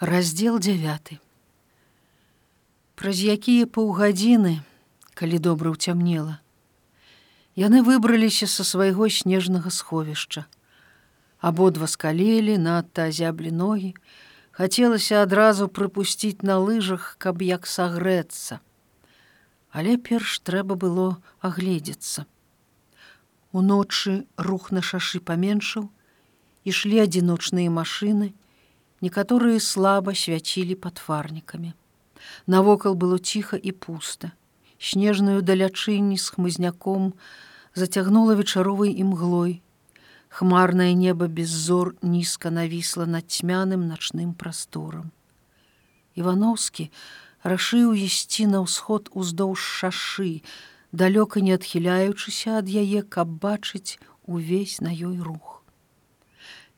Раздел 9. Праз якія паўгадзіны, калі добра ўцямнела, яны выбраліся са свайго снежнага сховішча. Абодва скалелі, надта азяблі ногі, хацелася адразу прыпусціць на лыжах, каб як сагрэцца. Але перш трэба было агледзецца. Уночы рух на шашы паменшаў, ішлі адзіночныя машыны, некаторыя слаба свяцілі пад фарнікамі. Навокал было ціха і пуста. Снежную далячынні з хмызняком зацягнула вечаровай імглой. Хмарнае неба без зор нізка навісла над цьмяным начным прасторам. Івановскі рашыў ісці на ўсход уздоўж шашы, далёка не адхіляючыся ад яе, каб бачыць увесь на ёй рух.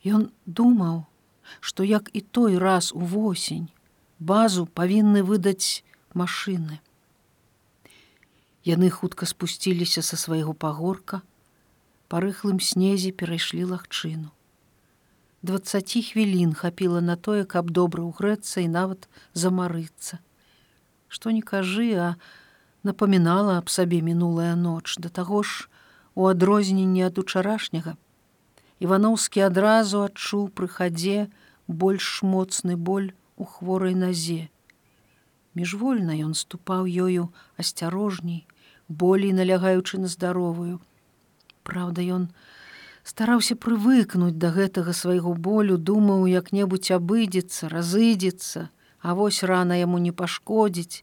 Ён думаў, што як і той раз увосень базу павінны выдаць машыны. Яны хутка спусціліся са свайго пагорка, па рыхлым снезе перайшлі лагчыну. Двацаці хвілін хапіла на тое, каб добра ўгрэцца і нават замарыцца. Што не кажы, а напамінала аб сабе мінулая ноч, да таго ж у адрозненні ад учарашняга Івановскі адразу адчуў пры хадзе больш моцны боль у хворай назе. Міжвольна ён ступаў ёю асцярожней, болей налягаючы на здаровую. Праўда, ён стараўся прывыкнуць да гэтага свайго болю, думаў як-небудзь абыдзецца, разыдзецца, а вось рана яму не пашкодзіць.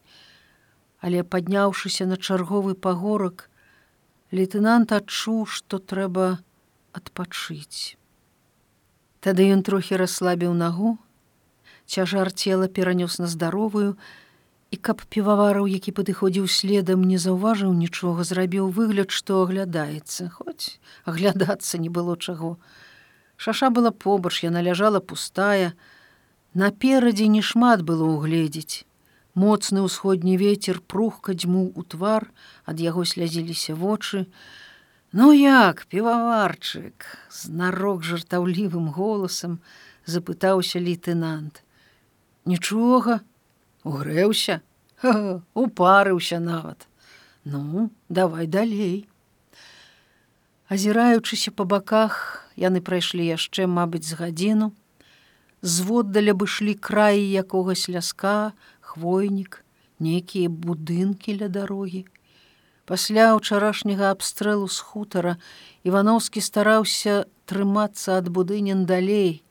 Але падняўшыся на чарговы пагорак, лейтенант адчуў, што трэба, адпачыць. Тады ён трохі расслабіў нагу, цяжар цела перанёс на здаровую, і каб півавараў, які падыходзіў следам, не заўважыў нічога, зрабіў выгляд, што аглядаецца, хоць аглядацца не было чаго. Шаша была побач, яна ляжала пустая. Наперадзе не шмат было ўгледзець. Моцны ўсходні вецер прухка дзьму ў твар, ад яго слязіліся вочы, Ну як піваварчык з нарок жартаўлівым голасам запытаўся лейтенант. Нічога, угрэўся, упарыўся нават. Ну, давай далей. Азіраючыся па баках, яны прайшлі яшчэ, мабыць, з гадзіну. Зводдаля бышлі краі якогось ляска, хвойнік, нейкія будынкі ля дарогі. Пасля ўчарашняга абстрэлу з хутара Івановскі стараўся трымацца ад будынен далей.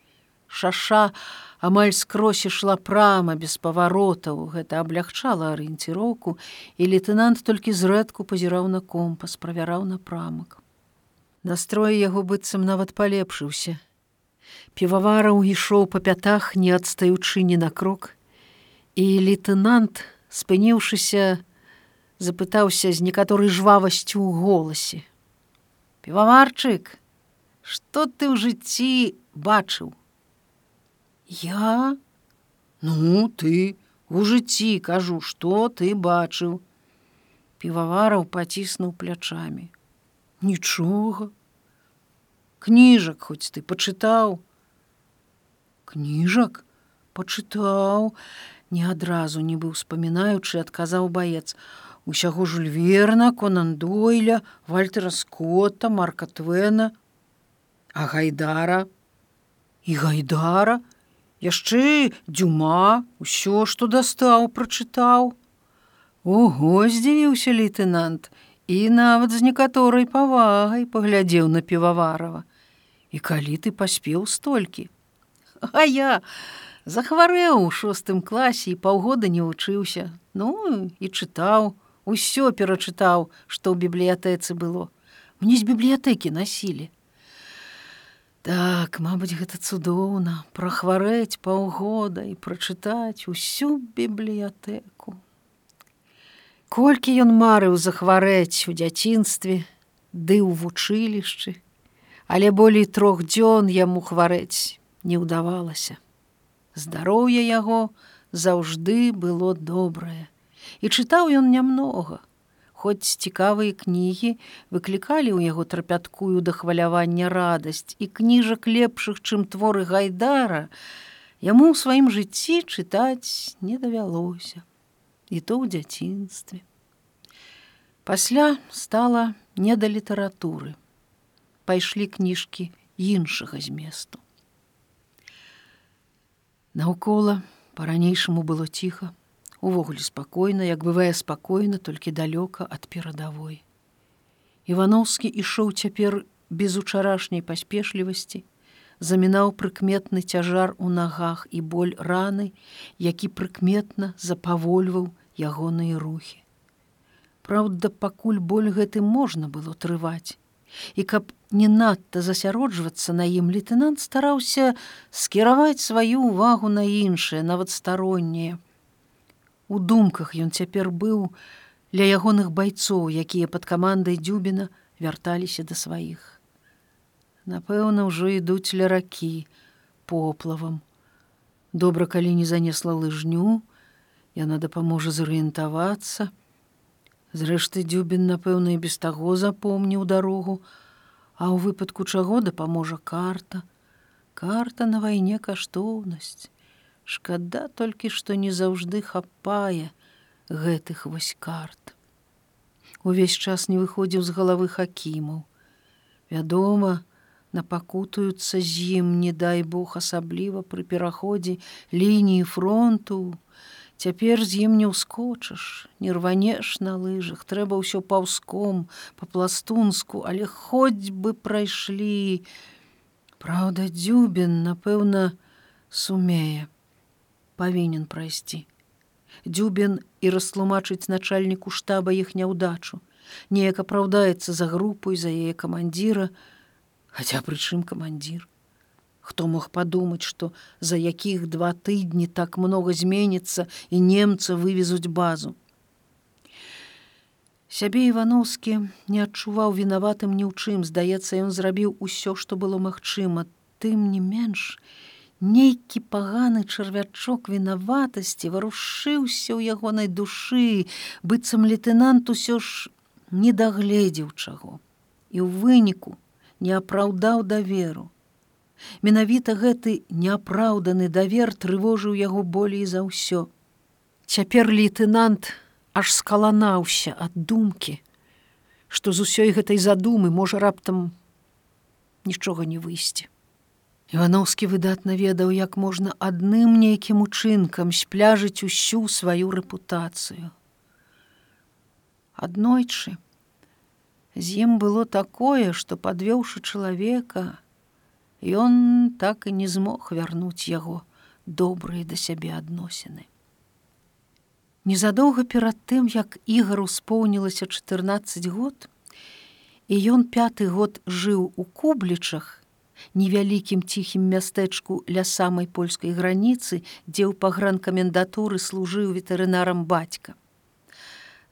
Шаша амаль скрозь ішла прама без паваротаў. Гэта аблягчала арыенціроўку, і лейтенант толькі зрэдку пазіраў на компас, правяраў напрамак. Настрой яго быццам нават палепшыўся. Півавараў ішоў па пятах, не адстаючы ні на крок. І лейтенант, спыніўшыся, запытаўся з некаторай жвавасцю ў голасе. Піваварчык, што ты ў жыцці бачыў? Я? Ну, ты у жыцці кажу, што ты бачыў. Півавараў паціснуў плячамі. Нічога. Кніжак хоць ты пачытаў. Кніжак пачытаў, не адразу нібы ўспамінаючы, адказаў баец усяго жульверна, конандойля, вальтера скотта, марка твена, а гайдара і гайдара, яшчэ дзюма, усё, што дастаў, прачытаў. Ого, здзівіўся лейтенант і нават з некаторай павагай паглядзеў на піваварова. І калі ты паспеў столькі. А я захварэў у шостым класе і паўгода не вучыўся, ну і чытаў, усё перачытаў, што ў бібліятэцы было. Мне з бібліятэкі насілі. Так, мабыць, гэта цудоўна, прахварэць паўгода і прачытаць усю бібліятэку. Колькі ён марыў захварэць у дзяцінстве, ды ў вучылішчы, але болей трох дзён яму хварэць не ўдавалася. Здароўе яго заўжды было добрае і чытаў ён нямнога. Хоць цікавыя кнігі выклікалі ў яго трапяткую да хвалявання радасць і кніжак лепшых, чым творы гайдара, Яму ў сваім жыцці чытаць не давялося, і то ў дзяцінстве. Пасля стала не да літаратуры. Пайшлі кніжкі іншага зместу. Наўкола па-ранейшаму было ціха, увогуле спакойна, як бывае спакойна толькі далёка ад перадавой. Івановскі ішоў цяпер без учарашняй паспешлівасці, замінаў прыкметны цяжар у нагах і боль раны, які прыкметна запавольваў ягоныя рухі. Праўда, пакуль боль гэты можна было трываць. І каб не надта засяроджвацца на ім лейтенант стараўся скіраваць сваю ўвагу на іншае, нават староннее. У думках ён цяпер быў ля ягоных байцоў, якія пад камандай дзюбіна вярталіся да сваіх. Напэўна, ўжо ідуць ля ракі поплавам. Добра, калі не занесла лыжню, яна дапаможа зарыентавацца. Зрэшты дзюбін, напэўна, і без таго запомніў дарогу, а ў выпадку чаго дапаможа карта. Карта на вайне каштоўнасць. Шкада толькі, што не заўжды хапае гэтых вось карт. Увесь час не выходзіў з галавы хакімаў. Вядома, напакутаюцца з ім, не дай Бог асабліва пры пераходзе лініі фронту. Цяпер з ім не ўскочыш, не рванеш на лыжах, трэба ўсё паўском, па-пластунску, але хоць бы прайшлі. Праўда, дзюбін, напэўна, сумее, павінен прайсці. Дзюбін і растлумачыць начальніку штаба іх няўдачу. Неяк апраўдаецца за групу і за яе камандзіра, Хаця прычым камандзір. Хто мог падумаць, што за якіх два тыдні так многа зменіцца і немца вывезуць базу. Сябе Івановскі не адчуваў вінаватым ні ў чым, здаецца, ён зрабіў усё, што было магчыма, тым не менш, нейкі паганы чарвячок вінаватасці варушыўся ў ягонай душы, быццам лейтенант усё ж не дагледзеў чаго. І ў выніку, не апраўдаў даверу. Менавіта гэты неапраўданы давер трывожыў яго болей за ўсё. Цяпер лейтенант аж скаланаўся ад думкі, што з усёй гэтай задумы можа раптам нічога не выйсці. Івановскі выдатна ведаў, як можна адным нейкім учынкам спляжыць усю сваю рэпутацыю. Аднойчы, з ім было такое, што падвёўшы чалавека, ён так і не змог вярнуць яго добрыя да сябе адносіны. Незадоўга перад тым, як ігар успоўнілася 14 год, і ён пяты год жыў у кублічах, невялікім ціхім мястэчку ля самай польскай граніцы, дзе ў пагранкамендатуры служыў ветэрынарам бацька.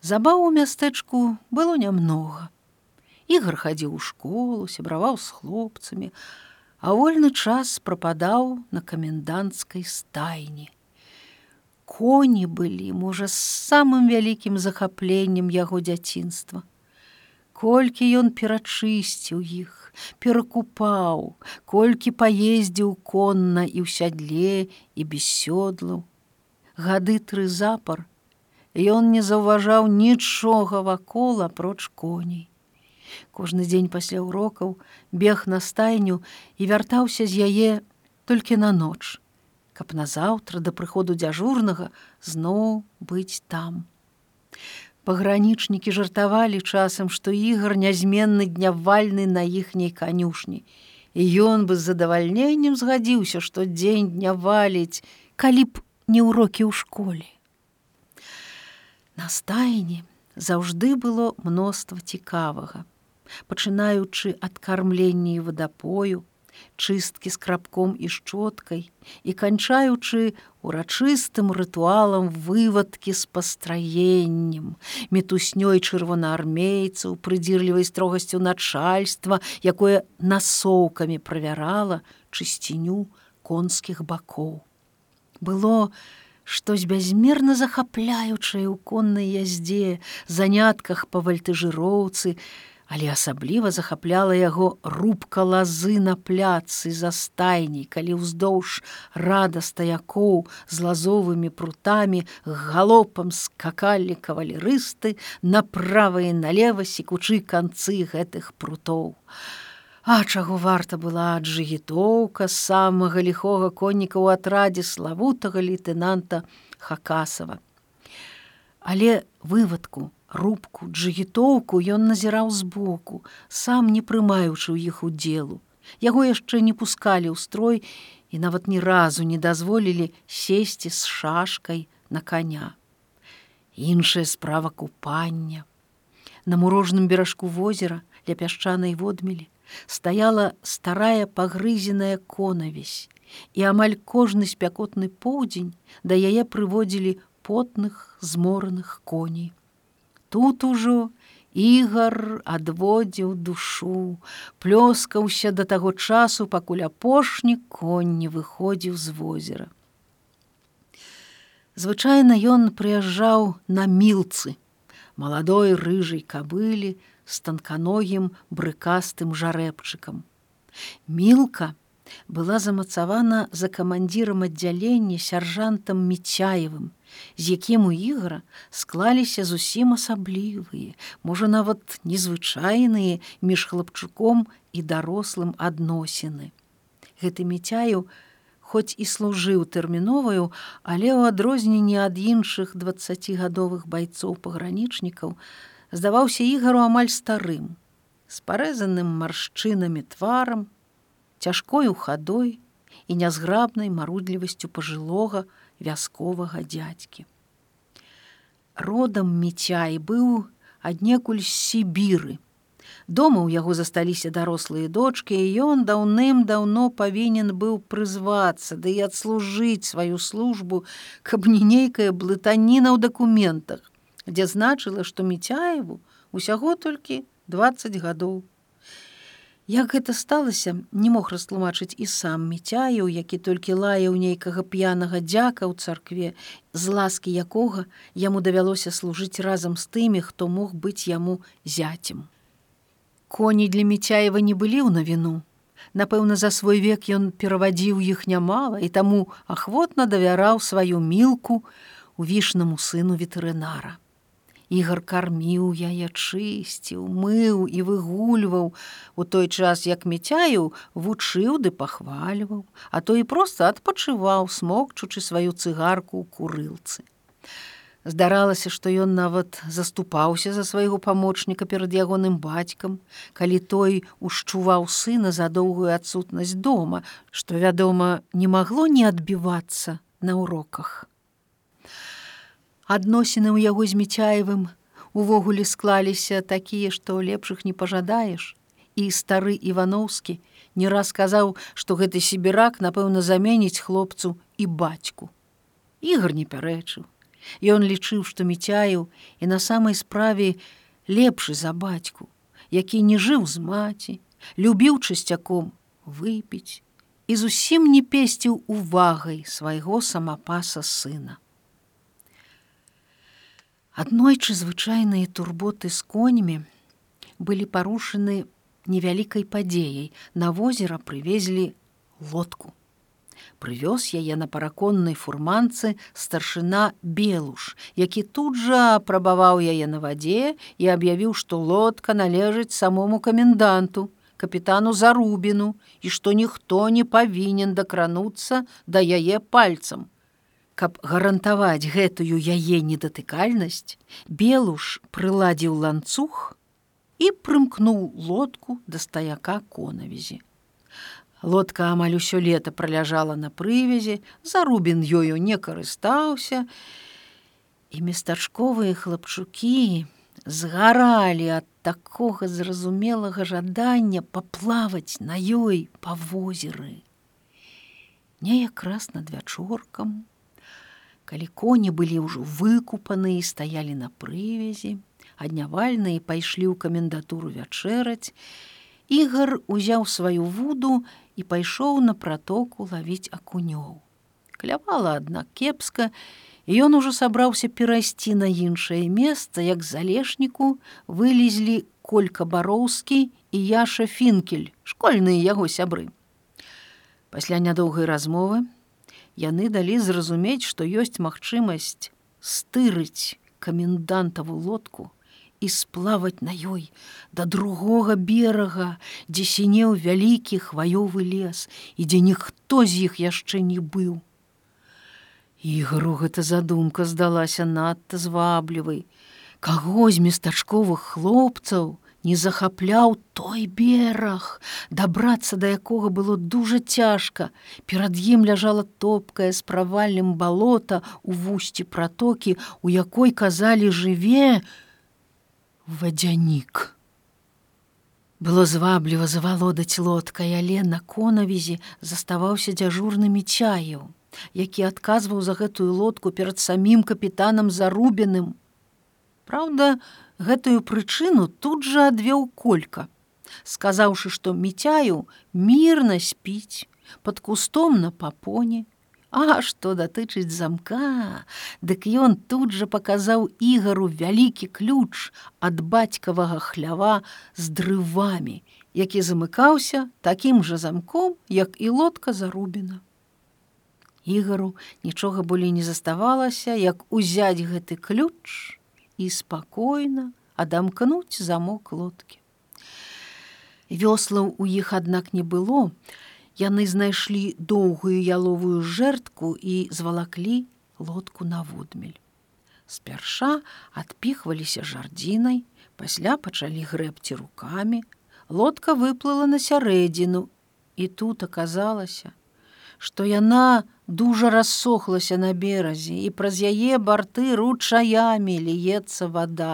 Забаў у мястэчку было нямнога. Ігар хадзіў у школу, сябраваў з хлопцамі, а вольны час прападаў на каменданцкай стайні. Коні былі, можа, з самым вялікім захапленнем яго дзяцінства. Колькі ён перачысціў іх, перакупаў, колькі паездзіў конна і ў сядле і без сёдлаў. Гады тры запар, Ён не заўважаў нічога вакол апроч коней. Кожны дзень пасля урокаў бег на стайню і вяртаўся з яе толькі на ноч, каб назаўтра да прыходу дзяжурнага зноў быць там. Пагранічнікі жартавалі часам, што ігар нязменны днявальны на іхняй канюшні. І ён бы з задавальненнем згадзіўся, што дзень дня валіць, калі б не ўрокі ў школе. На стайні заўжды было мноства цікавага пачынаючы ад кармлення і вадапою, чысткі з крабком і шчоткай і канчаючы урачыстым рытуалам вывадкі з пастраеннем, мітуснёй чырвонаармейцаў, прыдзірлівай строгасцю начальства, якое насоўкамі правярала чысціню конскіх бакоў. Было штось бязмерна захапляючае ў коннай яздзе, занятках па вальтыжыроўцы, Але асабліва захапляла яго рубка лазы на пляцы за стайней, калі ўздоўж рада стаякоў з лазовымі прутамі галопам скакалі кавалерысты направа і налева секучы канцы гэтых прутоў. А чаго варта была аджыгітоўка самага ліхога конніка ў атрадзе славутага лейтенанта Хакасава. Але вывадку рубку, джигітоўку ён назіраў збоку, сам не прымаючы ў іх удзелу. Яго яшчэ не пускалі ў строй і нават ні разу не дазволілі сесці з шашкай на коня. Іншая справа купання. На мурожным беражку возера ля пясчанай водмелі стаяла старая пагрызеная конавесь, і амаль кожны спякотны поўдзень да яе прыводзілі потных змораных коней. Тут ужо ігар адводзіў душу, плёскаўся да таго часу, пакуль апошні конь не выходзіў з возера. Звычайна ён прыязджаў на мілцы, маладой рыжай кабылі з танканогім брыкастым жарэбчыкам. Мілка была замацавана за камандзірам аддзялення сяржантам міцяевым, з якім у ігра склаліся зусім асаблівыя, можа нават незвычайныя між хлапчуком і дарослым адносіны. Гэты міцяю, хоць і служыў тэрміноваю, але ў адрозненні ад іншых двадцацігадовых байцоў пагранічнікаў здаваўся ігару амаль старым, з парэзаным маршчынамі тварам, цяжкою хадой і нязграбнай марудлівасцю пажылога, вясковага дзядзькі. Родам міцяй быў аднекуль з сібіры. Дома ў яго засталіся дарослыя дочки, і ён даўным-даўно павінен быў прызвацца, ды да і адслужыць сваю службу, каб не нейкая блытаніна ў дакументах, дзе значыла, што міцяеву усяго толькі 20 гадоў. Як гэта сталася, не мог растлумачыць і сам міцяю, які толькі лаяў нейкага п'янага дзяка ў царкве, з ласкі якога яму давялося служыць разам з тымі, хто мог быць яму зяцем. Коні для міцяева не былі ў навіну. Напэўна, за свой век ён перавадзіў іх нямала і таму ахвотна давяраў сваю мілку у вішнаму сыну ветэрынара. Ігар карміў яе чысціў, мыў і выгульваў у той час, як міцяю вучыў ды пахвальваў, а то і проста адпачываў, смокчучы сваю цыгарку ў курылцы. Здаралася, што ён нават заступаўся за свайго памочніка перад ягоным бацькам, калі той ушчуваў сына за доўгую адсутнасць дома, што, вядома, не магло не адбівацца на уроках адносіны ў яго з міцяевым увогуле склаліся такія, што лепшых не пажадаеш. І стары Івановскі не раз сказаў, што гэты сібірак, напэўна, заменіць хлопцу і бацьку. Ігор не пярэчыў. Ён лічыў, што міцяю і на самай справе лепшы за бацьку, які не жыў з маці, любіў часцяком выпіць і зусім не песціў увагай свайго самапаса сына. Аднойчы звычайныя турботы з коньмі былі парушаны невялікай падзеяй. На возера прывезлі лодку. Прывёз яе на параконнай фурманцы старшына Белуш, які тут жа прабаваў яе на вадзе і аб'явіў, што лодка належыць самому каменданту, капітану Зарубіну і што ніхто не павінен дакрануцца да яе пальцам. Каб гарантаваць гэтую яе недатыкальнасць, Белуш прыладзіў ланцуг і прымкнуў лодку да стаяка конавізі. Лодка амаль усё лета праляжала на прывязі, зарубін ёю не карыстаўся, і местачковыя хлапчукі згаралі ад такога зразумелага жадання паплаваць на ёй па возеры. Неяк раз над вячоркам, калі коні былі ўжо выкупаны і стаялі на прывязі, аднявальныя пайшлі ў камендатуру вячэраць, Ігар узяў сваю вуду і пайшоў на пратоку лавіць акунёў. Клявала аднак кепска, і ён ужо сабраўся перайсці на іншае месца, як залешніку вылезлі колька бароўскі і яша фінкель школьныя яго сябры. Пасля нядоўгай размовы яны далі зразумець што ёсць магчымасць стырыць камендантаву лодку і сплаваць на ёй да другога берага, дзе сінеў вялікі хваёвы лес і дзе ніхто з іх яшчэ не быў. Ігару гэта задумка здалася надта зваблівай. Каго з местачковых хлопцаў не захапляў той бераг, дабрацца да якога было дужа цяжка. Перад ім ляжала топкая з правальным балота у вусці пратокі, у якой казалі жыве, вадзянік. Было звабліва завалодаць лодкай, але на конавізе заставаўся дзяжурнымі чаяў, які адказваў за гэтую лодку перад самім капітанам зарубеным. Праўда, гэтую прычыну тут жа адвёў колька, сказаўшы, што міцяю мірна спіць под кустом на папоне, А што датычыць замка, дык ён тут жа паказаў ігару вялікі ключ ад бацькавага хлява з дрывамі, які замыкаўся такім жа замком, як і лодка зарубена. Ігару нічога болей не заставалася, як узяць гэты ключ і спакойна адамкнуць замок лодкі. Вёслаў у іх аднак не было, яны знайшлі доўгую яловую жэртку і звалаклі лодку на водмель. Спярша адпіхваліся жардзінай, пасля пачалі грэбці рукамі, лодка выплыла на сярэдзіну, і тут аказалася, што яна дужа рассохлася на беразе і праз яе барты ручаямі ліецца вода.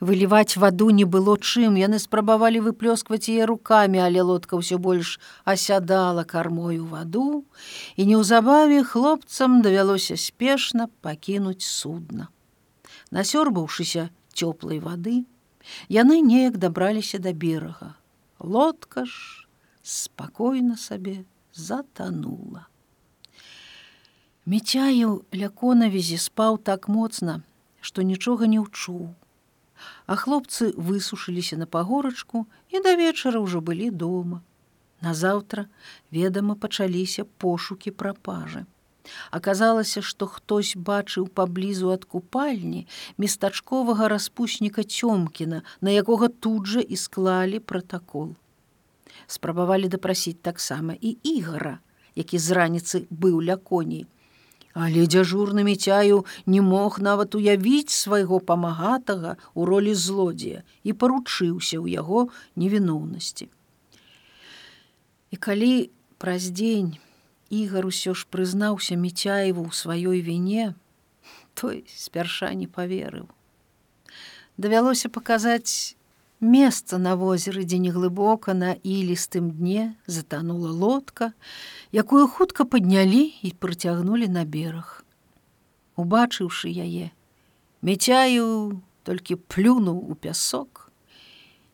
Выліваць ваду не было чым, яны спрабавалі выплёскваць яе рукамі, але лодка ўсё больш асядала кармою ваду, і неўзабаве хлопцам давялося спешна пакінуць судна. Насёрбаўшыся цёплай вады, яны неяк дабраліся да берага. Лодка ж спакойна сабе затанула. Міцяю ля конавізе спаў так моцна, што нічога не ўчуў а хлопцы высушыліся на пагорачку і да вечара ўжо былі дома. Назаўтра, ведама, пачаліся пошукі прапажы. Аказалася, што хтось бачыў паблізу ад купальні местачковага распусніка Цёмкіна, на якога тут жа і склалі пратакол. Спрабавалі дапрасіць таксама і ігара, які з раніцы быў ля коней, Але дзяжурны міцяю не мог нават уявіць свайго памагатага ў ролі злодзея і паручыўся ў яго невіноўнасці. І калі праз дзень ігар усё ж прызнаўся міцяеву ў сваёй віне, той спярша не поверыў. Давялося паказаць месца на возеры, дзе неглыбока на ілістым дне затанула лодка, якую хутка паднялі і прыцягнулі на бераг. Убачыўшы яе, мецяю толькі плюнуў у пясок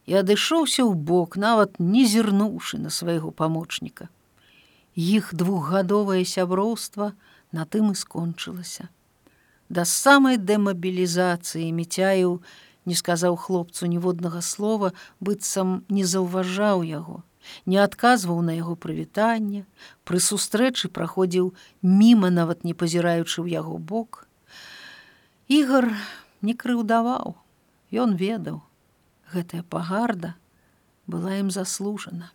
і адышоўся ў бок, нават не зірнуўшы на свайго памочніка. Іх двухгадовае сяброўства на тым і скончылася. Да самай дэмабілізацыі мецяю, не сказаў хлопцу ніводнага слова, быццам не заўважаў яго, не адказваў на яго прывітанне, пры сустрэчы праходзіў міма нават не пазіраючы ў яго бок. Ігар не крыўдаваў, Ён ведаў, гэтая пагарда была ім заслужана.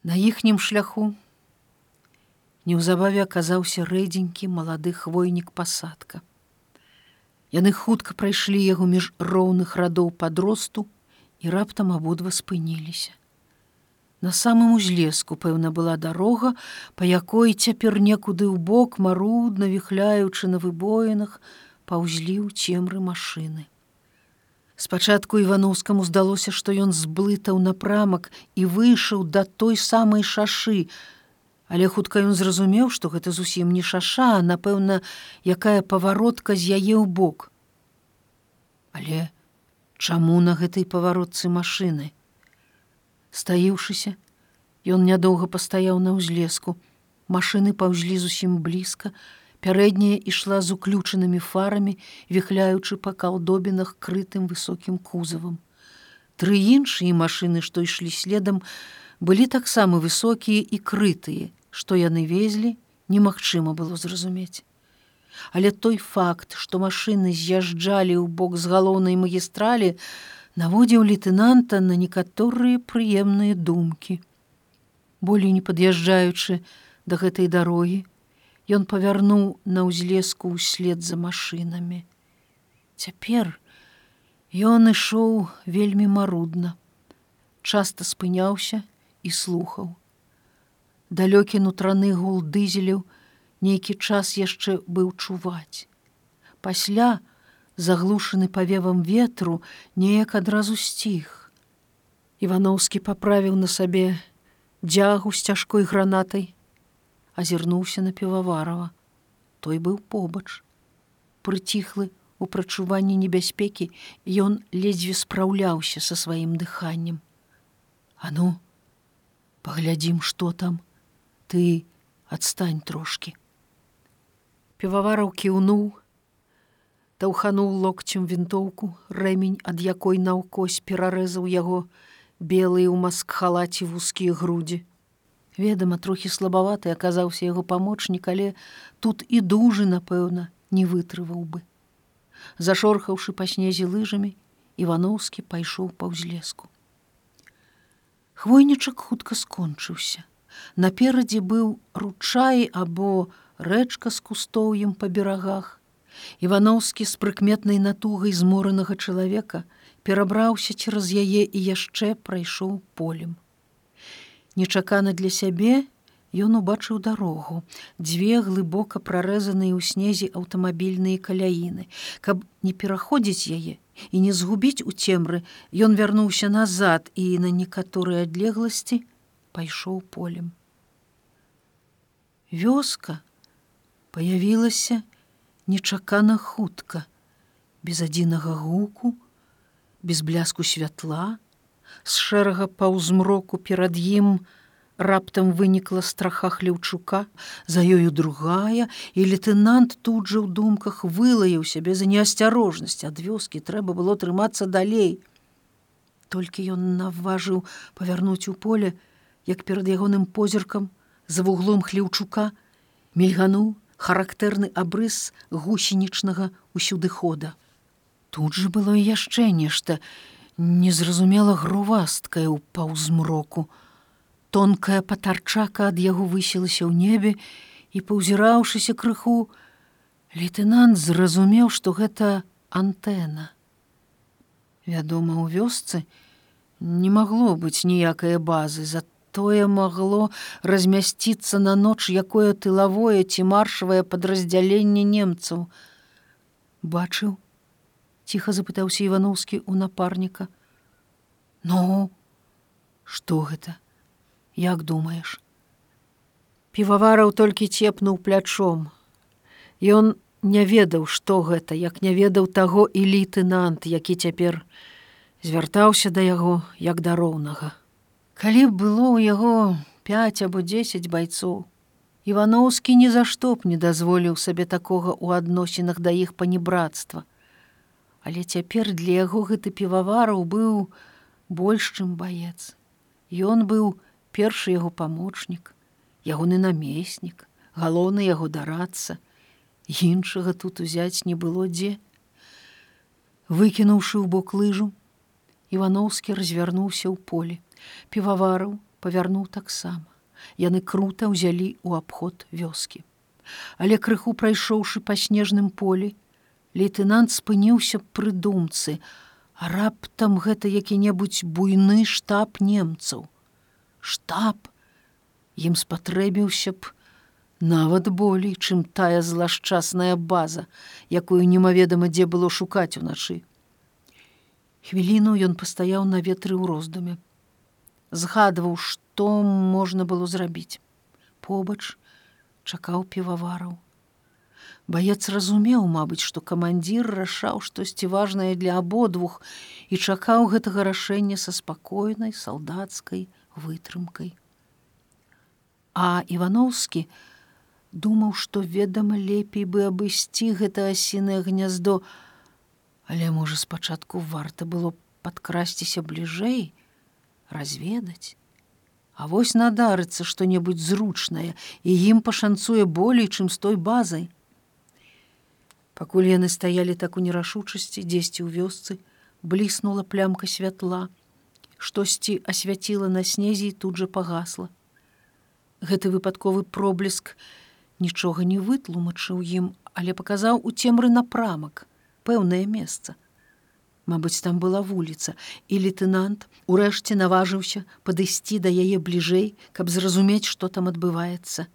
На іхнім шляху неўзабаве аказаўся рэдзенькі малады хвойнік пасадка. Яны хутка прайшлі яго між роўных радоў падросту і раптам абодва спыніліся. На самым узлеску, пэўна, была дарога, па якой цяпер некуды ў бок марудна віхляючы на выбоінах, паўзлі ў цемры машыны. Спачатку івановскаму здалося, што ён зблытаў напрамак і выйшаў да той самай шашы, Але хутка ён зразумеў, што гэта зусім не шаша, а напэўна, якая паваротка з яе ў бок. Але чаму на гэтай паваротцы машыны? Стаіўшыся, ён нядоўга пастаяў на ўзлеску. Машыны паўзлі зусім блізка, Пярэдняя ішла з уключанымі фарамі, віхляючы па калдобінах крытым высокім кузавам. Тры іншыя машыны, што ішлі следам, былі таксама высокія і крытыя, што яны везлі, немагчыма было зразумець. Але той факт, што машыны з'язджалі ў бок з галоўнай магістралі, наводзіў лейтенанта на некаторыя прыемныя думкі. Болей не пад'язджаючы да гэтай дарогі, Ён павярнуў на ўзлеску ўслед за машынамі. Цяпер ён ішоў вельмі марудна, часта спыняўся і слухаў. Далёкі нутраны гул дызеляў нейкі час яшчэ быў чуваць. Пасля, заглушаны павевам ветру, неяк адразу сціх. Івановскі паправіў на сабе дзягу з цяжкой гранатай, азірнуўся на піваварова. Той быў побач. Прыціхлы у прачуванні небяспекі ён ледзьве спраўляўся са сваім дыханнем. А ну, паглядзім, што там, ты адстань трошки. Півавараў кіўнуў, таўхануў локцем вінтоўку, рэмень, ад якой наўкось перарэзаў яго белыя ў маскхалаці вузкія грудзі. Ведама, трохі слабаваты аказаўся яго памочнік, але тут і дужы, напэўна, не вытрываў бы. Зашорхаўшы па снезе лыжамі, Івановскі пайшоў па ўзлеску. Хвойнічак хутка скончыўся. Наперадзе быў ручай або рэчка з кустоўем па берагах. Івановскі з прыкметнай натугай зморанага чалавека перабраўся цераз яе і яшчэ прайшоў полем. Нечакана для сябе ён убачыў дарогу, дзве глыбока прарэзаныя ў снезе аўтамабільныя каляіны. Каб не пераходзіць яе і не згубіць у цемры, ён вярнуўся назад і на некаторыя адлегласці пайшоў полем. Вёска паявілася нечакана хутка, без адзінага гуку, без бляску святла, з шэрага паўзмроку перад ім раптам вынікла страха хлеўчука, за ёю другая, і лейтенант тут жа ў думках вылаяў сябе за неасцярожнасць ад вёскі трэба было трымацца далей. Толькі ён наважыў павярнуць у поле, як перад ягоным позіркам за вуглом хлеўчука мільгануў характэрны абрыс гусенічнага ўсюды хода. Тут жа было яшчэ нешта, незразумела грувасткая ў паўзмроку. Тонкая патарчака ад яго высілася ў небе і паўзіраўшыся крыху, лейтенант зразумеў, што гэта антэна. Вядома, у вёсцы не магло быць ніякай базы, затое магло размясціцца на ноч якое тылавое ці маршавае падраздзяленне немцаў. Бачыў, ціха запытаўся івановскі у напарніка ну что гэта як думаешь півавараў толькі цепнуў плячом. Ён не ведаў што гэта як не ведаў таго і лейтенант які цяпер звяртаўся да яго як да роўнага. Калі б было ў яго 5 або 10 байцоў івановскі ні за што б не дазволіў сабе такога ў адносінах да іх панібратства. Але цяпер для яго гэты півавараў быў больш чым баец. Ён быў першы яго памочнік, ягоны намеснік, галоўны яго дарацца. іншага тут узяць не было дзе. Выкінуўшы ў бок лыжу, Івановскі развярнуўся ў поле. Півавараў павярнуў таксама. Яны крута ўзялі ў абход вёскі. Але крыху прайшоўшы па снежным полі, лейтенант спыніўся пры думцы, а раптам гэта які-небудзь буйны штаб немцаў. Штаб ім спатрэбіўся б нават болей, чым тая злашчасная база, якую немаведама дзе было шукаць уначы. Хвіліну ён пастаяў на ветры ў роздуме. Згадваў, што можна было зрабіць. Побач чакаў півавараў. Баец разумеў, мабыць, што камандзір рашаў штосьці важнае для абодвух і чакаў гэтага рашэння са спакойнай салдацкай вытрымкай. А Івановскі думаў, што ведама лепей бы абысці гэта асінае гняздо, але можа спачатку варта было падкрасціся бліжэй, разведаць. А вось надарыцца што-небудзь зручнае і ім пашанцуе болей, чым з той базай. Пакуль яны стаялі так у нерашучасці дзесьці ў вёсцы, бліснула плямка святла, штосьці асвяціла на снезе і тут жа пагасла. Гэты выпадковы пробліск нічога не вытлумачыў ім, але паказаў у цемры напрамак, пэўнае месца. Мабыць, там была вуліца, і лейтенант урэшце наважыўся падысці да яе бліжэй, каб зразумець, што там адбываецца.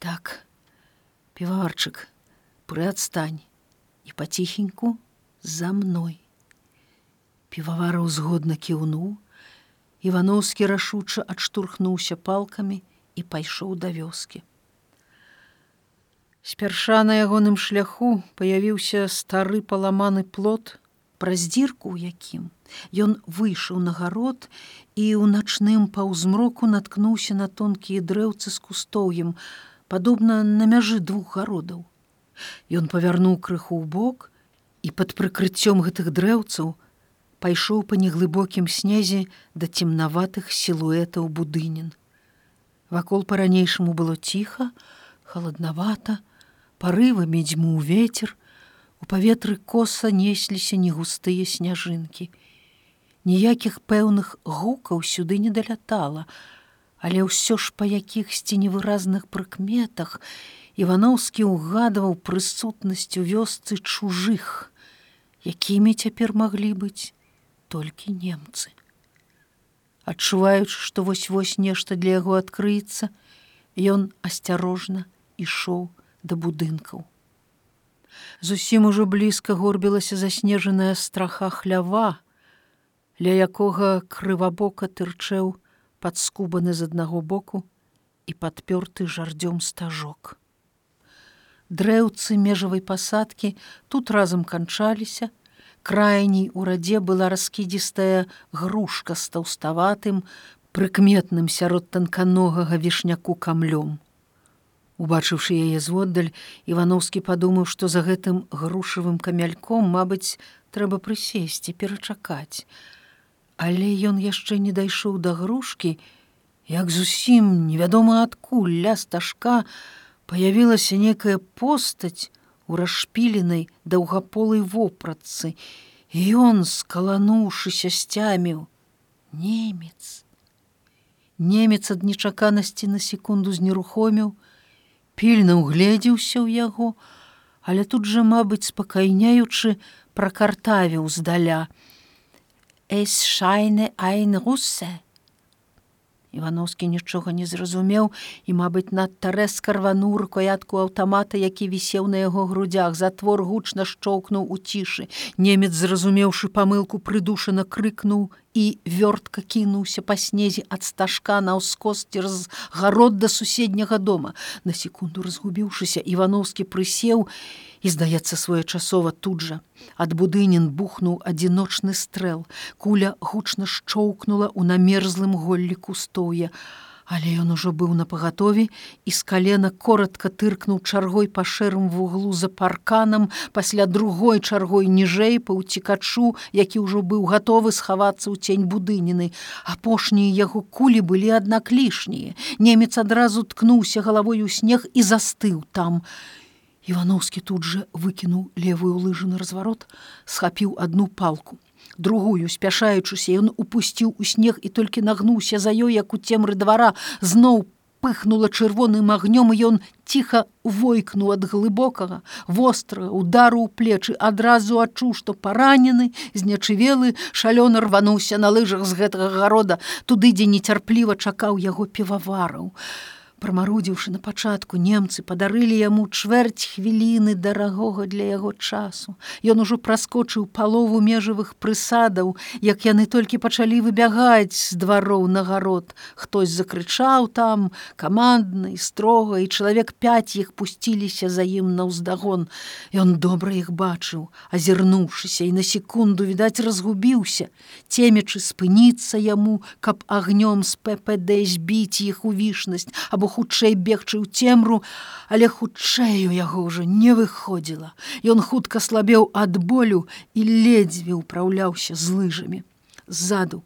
Так, піварчык, прыадстань і паціхеньку за мной. Півавара ўзгодна кіўнуў, Івановскі рашуча адштурхнуўся палкамі і пайшоў да вёскі. Спярша на ягоным шляху паявіўся стары паламаны плот, праз дзірку, у якім ён выйшаў на гарод і ў начным паўзмроку наткнуўся на тонкія дрэўцы з кустоўем, падобна на мяжы двух гародаў. Ён павярнуў крыху ў бок і пад прыкрыццём гэтых дрэўцаў пайшоў па неглыбокім снезе да цемнаватых сілуэтаў будынін. Вакол па-ранейшаму было ціха, халаднавата, парывамі дзьму ветер, у паветры коса несліся негустыя сняжынкі. Ніякіх пэўных гукаў сюды не далятала, але ўсё ж па якіхсьці невыразных прыкметах, Івановскі ўгадваў прысутнасць у вёсцы чужых, якімі цяпер маглі быць толькі немцы. Адчуваючы, што вось-вось нешта для яго адкрыецца, ён асцярожна ішоў да будынкаў. Зусім ужо блізка горбілася заснежаная страха хлява, ля якога крывабока тырчэў падскубаны з аднаго боку і падпёрты жардзём стажок дрэўцы межавай пасадкі тут разам канчаліся. Крайній у радзе была раскідзістая грушка з таўставатым, прыкметным сярод танканогага вішняку камлём. Убачыўшы яе зводдаль, Івановскі падумаў, што за гэтым грушавым камяльком, мабыць, трэба прысесці, перачакаць. Але ён яшчэ не дайшоў да грушкі, як зусім невядома адкуль ля стажка, появілася некая постаць у расшпіленай даўгаполай вопратцы. І ён скалануўшыся сцяміў немец. Немец ад нечаканасці на секунду знерухоміў пільна угледзеўся ў яго але тут жа мабыць спакайняючы пракартавіў здаля. Эс шайны айн русе Івановскі нічога не зразумеў і, мабыць, надта рэзка рвануў рукоятку аўтамата, які вісеў на яго грудях, затвор гучна шчоўкнуў у цішы. Немец, зразумеўшы памылку, прыдушана крыкнуў і вёртка кінуўся па снезе ад стажка на ўскос цераз гарод да суседняга дома. На секунду разгубіўшыся, Івановскі прысеў і здаецца своечасова тут жа. Ад будынін бухнуў адзіночны стрэл. Куля гучна шчоўкнула ў намерзлым голлі кустоўя але ён ужо быў на пагатове і з калена коротко тыркнуў чаргой па шэрым вуглу за парканам пасля другой чаргой ніжэй па ўцікачу які ўжо быў гатовы схавацца ў цень будыніны. Апошнія яго кулі былі аднак лішнія. Немец адразу ткнуўся галавой у снег і застыў там. Івановскі тут жа выкінуў левую лыжу на разварот, схапіў одну палку. Другую, спяшаючыся, ён упусціў у снег і толькі нагнуўся за ёй, як у цемры двара, зноў пыхнула чырвоным агнём, і ён ціха войкнуў ад глыбокага, вострага удару ў плечы, адразу адчуў, што паранены, знячывелы, шалёна рвануўся на лыжах з гэтага гарода, туды, дзе нецярпліва чакаў яго півавараў. Прамарудзіўшы на пачатку немцы падарылі яму чвэрць хвіліны дарагога для яго часу. Ён ужо праскочыў палову межавых прысадаў, як яны толькі пачалі выбягаць з двароў нагарод. Хтось закрычаў там камандны, строга і чалавек пяць іх пусціліся за ім на ўздагон. Ён добра іх бачыў, азірнуўшыся і на секунду відаць разгубіўся, цемячы спыніцца яму, каб агнём з ППД збіць іх у вішнасць або хутчэй бегчы ў цемру, але хутчэй у яго ўжо не выходзіла. Ён хутка слабеў ад болю і ледзьве ўпраўляўся з лыжамі. Ззаду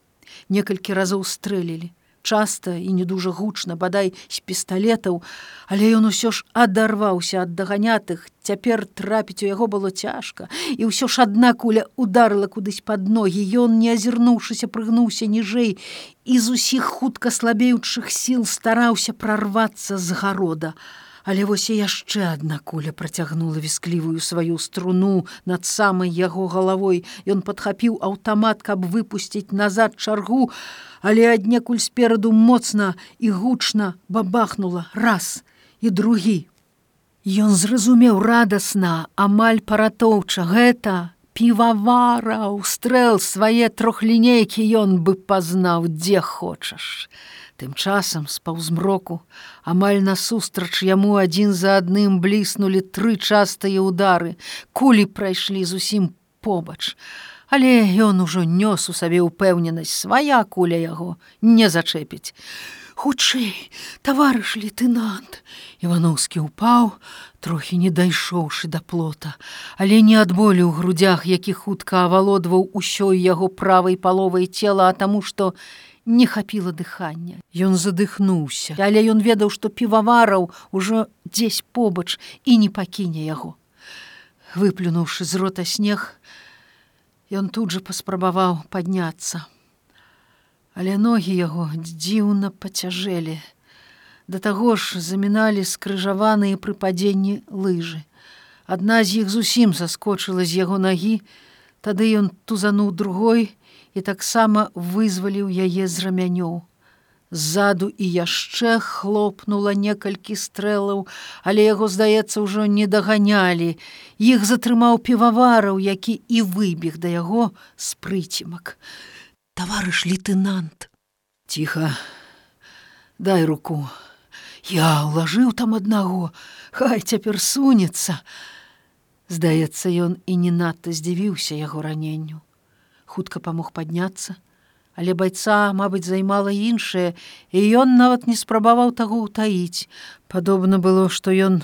некалькі разоў стрэлілі часта і не дужа гучна бадай з пісталетаў, але ён усё ж адарваўся ад даганятых, цяпер трапіць у яго было цяжка. І ўсё ж адна куля ударыла кудысь под ногі. Ён не азірнуўшыся прыгнуўся ніжэй і з усіх хутка слабеючых сіл стараўся прарвацца з гарода. Але вось і яшчэ адна куля працягнула вісклівую сваю струну над самай яго галавой. Ён падхапіў аўтамат, каб выпусціць назад чаргу, але аднекуль спераду моцна і гучна бабахнула раз і другі. Ён зразумеў радасна, амаль паратоўча гэта, півавара, устрэл свае трохлінейкі ён бы пазнаў, дзе хочаш. Тым часам з паўзмроку, амаль насустрач яму адзін за адным бліснулі тры частыя ўдары, кулі прайшлі зусім побач. Але ён ужо нёс у сабе ўпэўненасць свая куля яго не зачэпіць. Хутчэй, таварыш лейтенант, Івановскі ўпаў, трохі не дайшоўшы да плота, але не ад болю ў грудях, які хутка авалодваў усёй яго правай паловай цела, а таму што не хапіла дыхання. Ён задыхнуўся, але ён ведаў, што півавараў ужо дзесь побач і не пакіне яго. Выплюнуўшы з рота снег, ён тут жа паспрабаваў падняцца. Але ногі яго дзіўна пацяжэлі. Да таго ж заміналі скрыжаваныя пры падзенні лыжы. Адна з іх зусім заскочыла з яго нагі, тады ён тузануў другой, і таксама вызваліў яе з рамянёў. Ззаду і яшчэ хлопнула некалькі стрэлаў, але яго, здаецца, ужо не даганялі. Іх затрымаў півавараў, які і выбег да яго з прыцімак. Таварыш лейтенант, ціха, дай руку. Я ўлажыў там аднаго, Хай цяпер сунецца. Здаецца, ён і не надта здзівіўся яго раненню хутка памог падняцца, але байца, мабыць, займала іншае, і ён нават не спрабаваў таго ўтаіць. Падобна было, што ён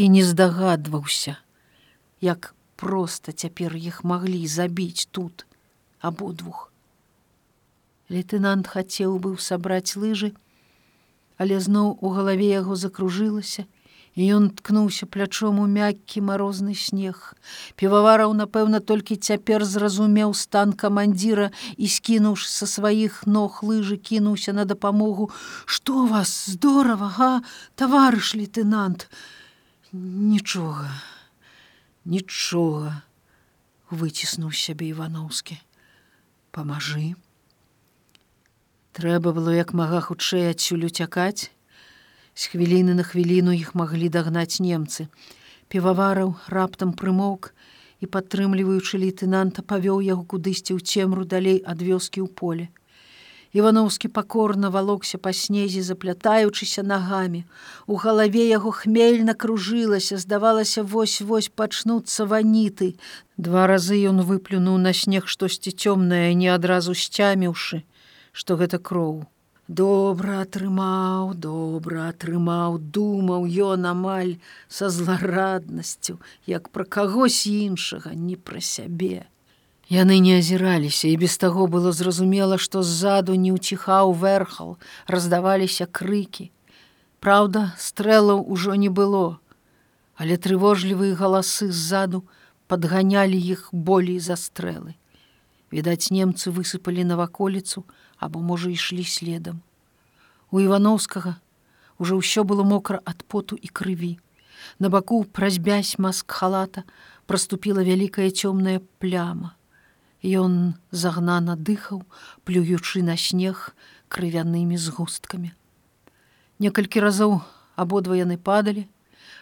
і не здагадваўся, як проста цяпер іх маглі забіць тут абодвух. Лейтенант хацеў быў сабраць лыжы, але зноў у галаве яго закружылася, і ён ткнуўся плячом у мяккі марозны снег. Півавараў, напэўна, толькі цяпер зразумеў стан камандзіра і скінуўшы са сваіх ног лыжы кінуўся на дапамогу: Што вас здорава, га, таварыш лейтенант, Нічога, нічога, выціснуў сябе Івановскі. Памажы. Трэба было як мага хутчэй адсюль уцякаць, З хвіліны на хвіліну іх маглі дагнаць немцы. Півавараў раптам прымоўк і, падтрымліваючы лейтенанта, павёў яго кудысьці ў цемру далей ад вёскі ў поле. Івановскі пакорна валокся па снезе, заплятаючыся нагамі. У галаве яго хмельна кружылася, здавалася, вось-вось пачнуцца ваніты. Два разы ён выплюнуў на снег штосьці цёмнае, не адразу сцяміўшы, што гэта кроў. Добра атрымаў, добра атрымаў, думаў ён амаль са злараднасцю, як пра кагось іншага, не пра сябе. Яны не азіраліся, і без таго было зразумела, што ззаду не ўціхаў верхал, раздаваліся крыкі. Праўда, стрэлаў ужо не было, але трывожлівыя галасы ззаду падганялі іх болей за стрэлы. Відаць, немцы высыпалі на ваколіцу, або можа ішлі следам. У івановскага уже ўсё было мокра ад поту і крыві. На баку праз бязь маск халата проступіла вялікая цёмная пляма. Ён загнана дыхаў, плюючы на снег крывянымі згусткамі. Некалькі разоў абодва яны падалі,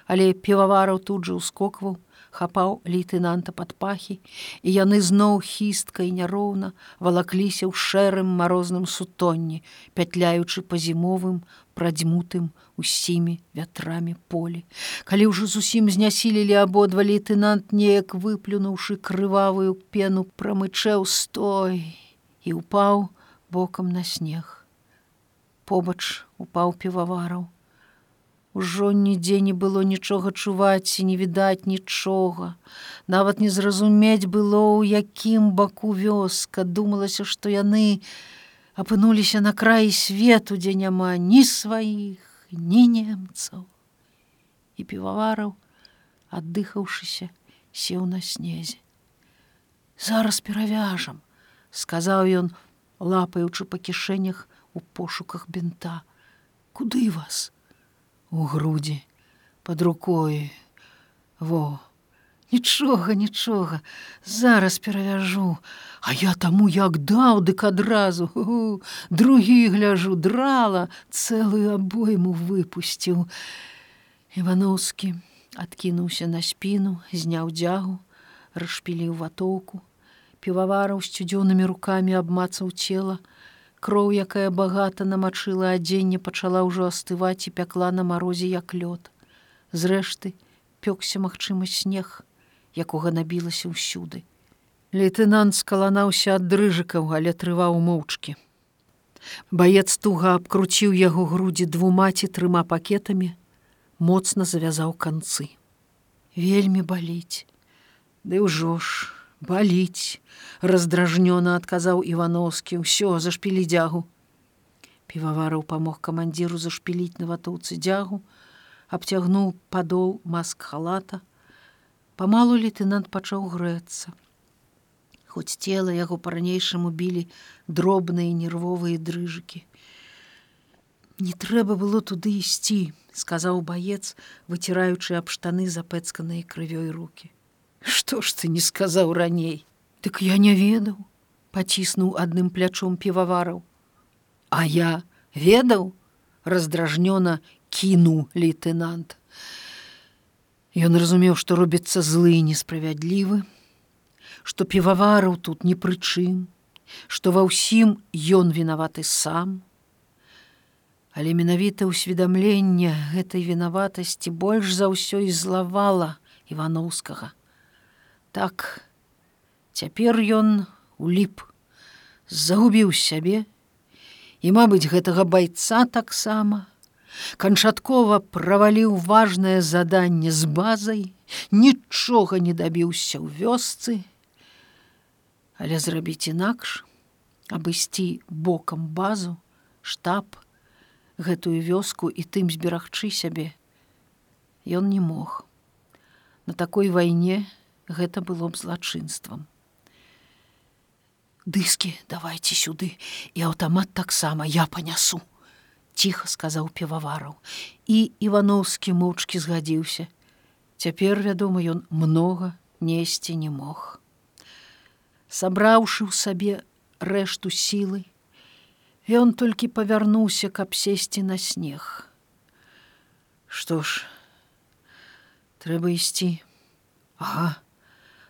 але півавараў тут жа ўскокваў, хапаў лейтенанта пад пахі, і яны зноў хістка і няроўна валакліся ў шэрым марозным сутонні, пятляючы па зімовым, прадзьмутым усімі вятрамі полі. Калі ўжо зусім знясілілі абодва лейтенант неяк выплюнуўшы крывавую пену прамычэў стой і упаў бокам на снег. Побач упаў півавараў, Ужо нідзе не было нічога чуваць і не відаць нічога. Нават не зразумець было, у якім баку вёска, думалася, што яны апынуліся на краі свету, дзе няма ні сваіх, ні немцаў. І півавараў, аддыхаўшыся, сеў на снезе. Зараз перавяжам, сказаў ён, лапаючы па кішэнях у пошуках бінта. Куды вас? У грудзі, под рукой. Во, Нічога, нічога, зараз перавяжу, А я таму як даў, дык адразу другі гляжу драла, цэлую абойму выпусціў. Івановскі адкінуўся на спіну, зняў дзягу, расшпіліў ватоўку, півавараў сцюдзёнымі рукамі абмацаў цела, Кроў, якая багата намачыла адзенне, пачала ўжо астываць і пякла на марозе як лёд. Зрэшты, пёкся магчыма снег, якога набілася ўсюды. Лейтенант скаланаўся ад дрыжыкаў, але трываў моўчкі. Баец туга абкруціў яго грудзі двума ці трыма пакетамі, моцна завязаў канцы. Вельмі баліць, Ды ўжо ж, баліць раздражнёна адказаў ивановскі ўсё зашпілі дзягу. Півавараў памог камандзіру зашпіліць на ватоўцы дзягу абцягнуў падол маск халата. Памалу лейтенант пачаў грэцца. Хоць цела яго па-ранейшаму білі дробныя нервовыя дрыжыкі. Не трэба было туды ісці сказаў баец выціраючы аб штаны запэцканыя крывёй руки Што ж ты не сказаў раней? Дык я не ведаў, паціснуў адным плячом півавараў. А я ведаў, раздражнёна кінуў лейтенант. Ён разумеў, што робіцца злы і несправядлівы, што півавараў тут ні пры чым, што ва ўсім ён вінаваты сам. Але менавіта ўсведамленне гэтай вінаватасці больш за ўсё і злавала івановскага. Так, цяпер ён уліп, загубіў сябе, і, мабыць, гэтага байца таксама, канчаткова праваліў важнае заданне з базай, нічога не дабіўся ў вёсцы, але зрабіць інакш, абысці бокам базу, штаб, гэтую вёску і тым зберагчы сябе, Ён не мог. На такой вайне, гэта было б злачынствам. Дыскі давайте сюды і аўтамат таксама я панясу ціха сказаў півавараў. І івановскі моўчкі згадзіўся. Цяпер вядома ён многа несці не мог. Сабраўшы ў сабе рэшту сілы ён толькі павярнуўся каб сесці на снег. Што ж трэба ісці? Ага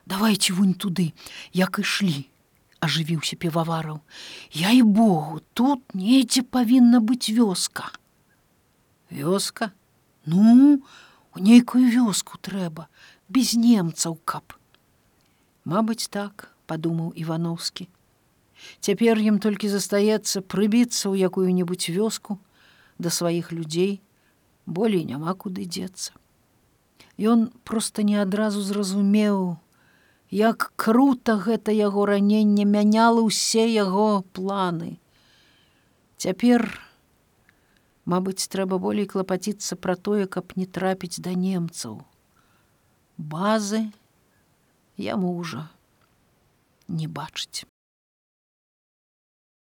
давайте вунь туды як ішлі ажывіўся півавараў я і богу тут недзе павінна быць вёска вёска? Ну у нейкую вёску трэба без немцаў каб Мабыць так падумаў ивановскі цяпер ім толькі застаецца прыбіцца ў якую-небудзь вёску да сваіх людзей болей няма куды дзецца Ён проста не адразу зразумеў, як круто гэта яго раненне мяняла ўсе яго планы. Цяпер, Мабыць, трэба болей клапаціцца пра тое, каб не трапіць да немцаў. Базы яму ўжо не бачыць.